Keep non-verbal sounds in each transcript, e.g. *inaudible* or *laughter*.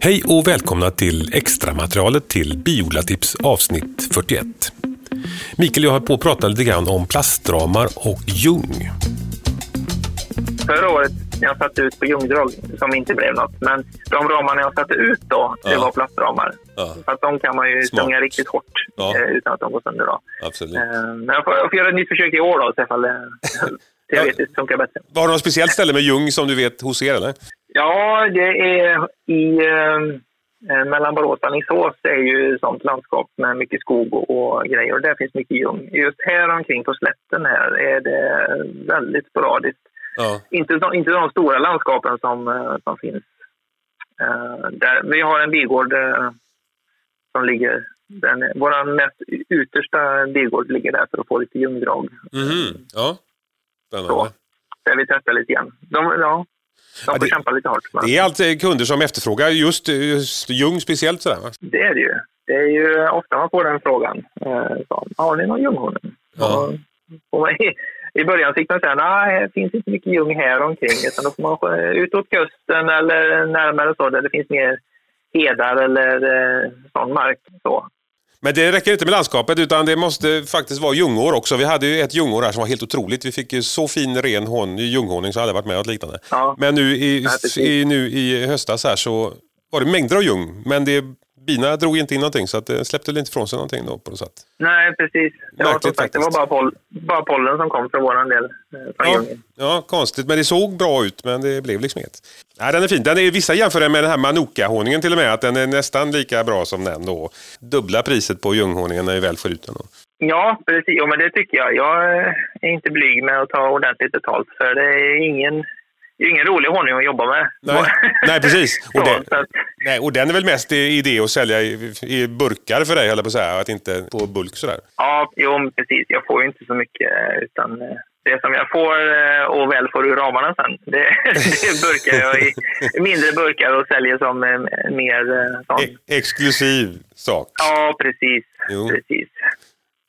Hej och välkomna till extra materialet till Biolatips avsnitt 41. Mikael och jag har på att prata lite grann om plastramar och ljung. Förra året jag satte ut på ljungdrag, som inte blev något, men de ramarna jag satte ut då, det Ja. var plastramar. Ja, Så att de kan man ju Smart. riktigt hårt Ja. eh, utan att de går sönder. Då. absolut. Eh, Men jag får, jag får göra ett nytt försök i år då, så ifall det teoretiskt funkar bättre. Har du något speciellt ställe med ljung som du vet hos er eller? Ja, det är i eh, eh, mellan Borås och Alingsås är ju ett sånt landskap med mycket skog och, och grejer och där finns mycket ljung. Just här omkring på slätten här är det väldigt sporadiskt. Ja. Inte, de- inte de stora landskapen som, eh, som finns. Eh, där, vi har en bigård eh, som ligger... Den, vår mest yttersta bigård ligger där för att få lite ljungdrag. Mhm. Ja. Spännande. Så. Där vi testar lite igen. De, ja, de Ja, får det- kämpa lite hårt. Men... Det är alltid kunder som efterfrågar just, just ljung speciellt sådär va? Det är det ju. Det är ju ofta man får den frågan. Eh, så, har ni någon ljunghonung? Ja. Och, och i, I början fick man säga nej, det finns inte mycket ljung här omkring. Utan då får man utåt kusten eller närmare så där det finns mer hedar eller eh, sån mark. Så. Men det räcker inte med landskapet utan det måste faktiskt vara ljungår också. Vi hade ju ett ljungår här som var helt otroligt. Vi fick ju så fin ren hon, ljunghonung så jag hade varit med om något liknande. Ja. Men nu i, i, nu i höstas här så var det mängder av ljung. Men det, bina drog inte in någonting så att det släppte väl inte ifrån sig någonting då på något sätt. Nej, precis. Som Märkligt sagt, det var faktiskt. bara, poll, bara pollen som kom från vår del. eh, Från Ja, ja, konstigt. Men det såg bra ut men det blev liksom inget. Nej, den är fin. Den är, vissa jämför den med den här Manuka-honungen till och med. Att den är nästan lika bra som den då. Dubbla priset på ljunghonungen när vi väl får ut den. Då. Ja, precis. Jo, men det tycker jag. Jag eh, är inte blyg med att ta ordentligt betalt för det är ingen, det är ingen rolig honung att jobba med. Nej, nej precis. Och, *laughs* det, nej, och den är väl mest idé att sälja i, i burkar för dig, höll jag på att säga. Att inte på bulk sådär. ja, jo, precis. Jag får ju inte så mycket eh, utan eh, det som jag får eh, och väl får ur ramarna sen, det, *laughs* det burkar jag i mindre burkar och säljer som mer sån. E- exklusiv sak. Ja, precis. Jo. precis.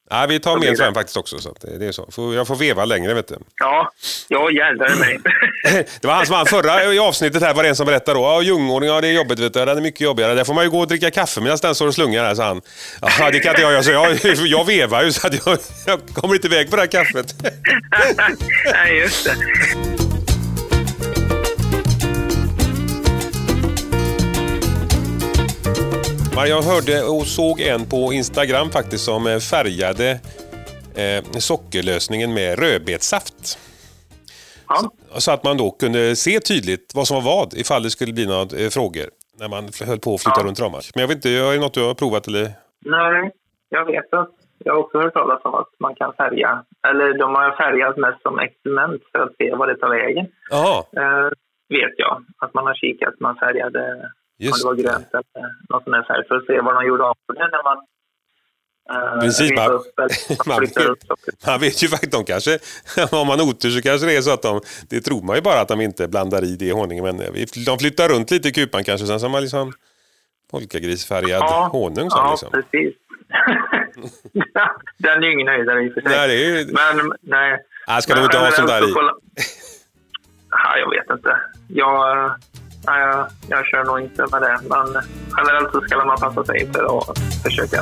Ja, vi tar med blir en det. sån faktiskt också. Så det, det är så. Jag får veva längre vet du. Ja, ja jävlar mig. *laughs* Det var han som var förra i avsnittet här var det en som berättade då. Ja, ljungordning, ja det är jobbigt vet du. Den är mycket jobbigare. Där får man ju gå och dricka kaffe medan den står och slungar här, sa han. Ja, det kan inte jag göra. Så jag, *laughs* jag vevar ju så att jag, *laughs* jag kommer inte iväg på det här kaffet. Nej, just det. Men Jag hörde och såg en på Instagram faktiskt som eh, färgade eh, sockerlösningen med rödbetssaft. Ja. Så att man då kunde se tydligt vad som var vad ifall det skulle bli några eh, frågor när man höll på att flytta Ja. runt ramar. Men jag vet inte, är det något du har provat eller? Nej, jag vet att jag har också hört talas om att man kan färga, eller de har färgat mest som experiment för att se vad det tar vägen. Jaha, Eh, vet jag, att man har kikat, man färgade, om just det var grönt eller någon sån här färg, för att se vad de gjorde av det när man eh, Precis, man- upp *laughs* man vet. upp. Man vet ju faktiskt, de kanske, *laughs* om man otur så kanske det är så att de, det tror man ju bara att de inte blandar i det i honungen. Men eh, de flyttar runt lite i kupan kanske, sen så har man liksom polkagrisfärgad honung. Så ja liksom. precis. *laughs* Den är ju ingen höjdare i och för sig. Nej, det är ju... Men nej. Nej, ska de Men inte ha sånt där i? Ja, jag vet inte. Jag, Nej, jag, jag kör nog inte med det. Men generellt så ska man passa sig för att försöka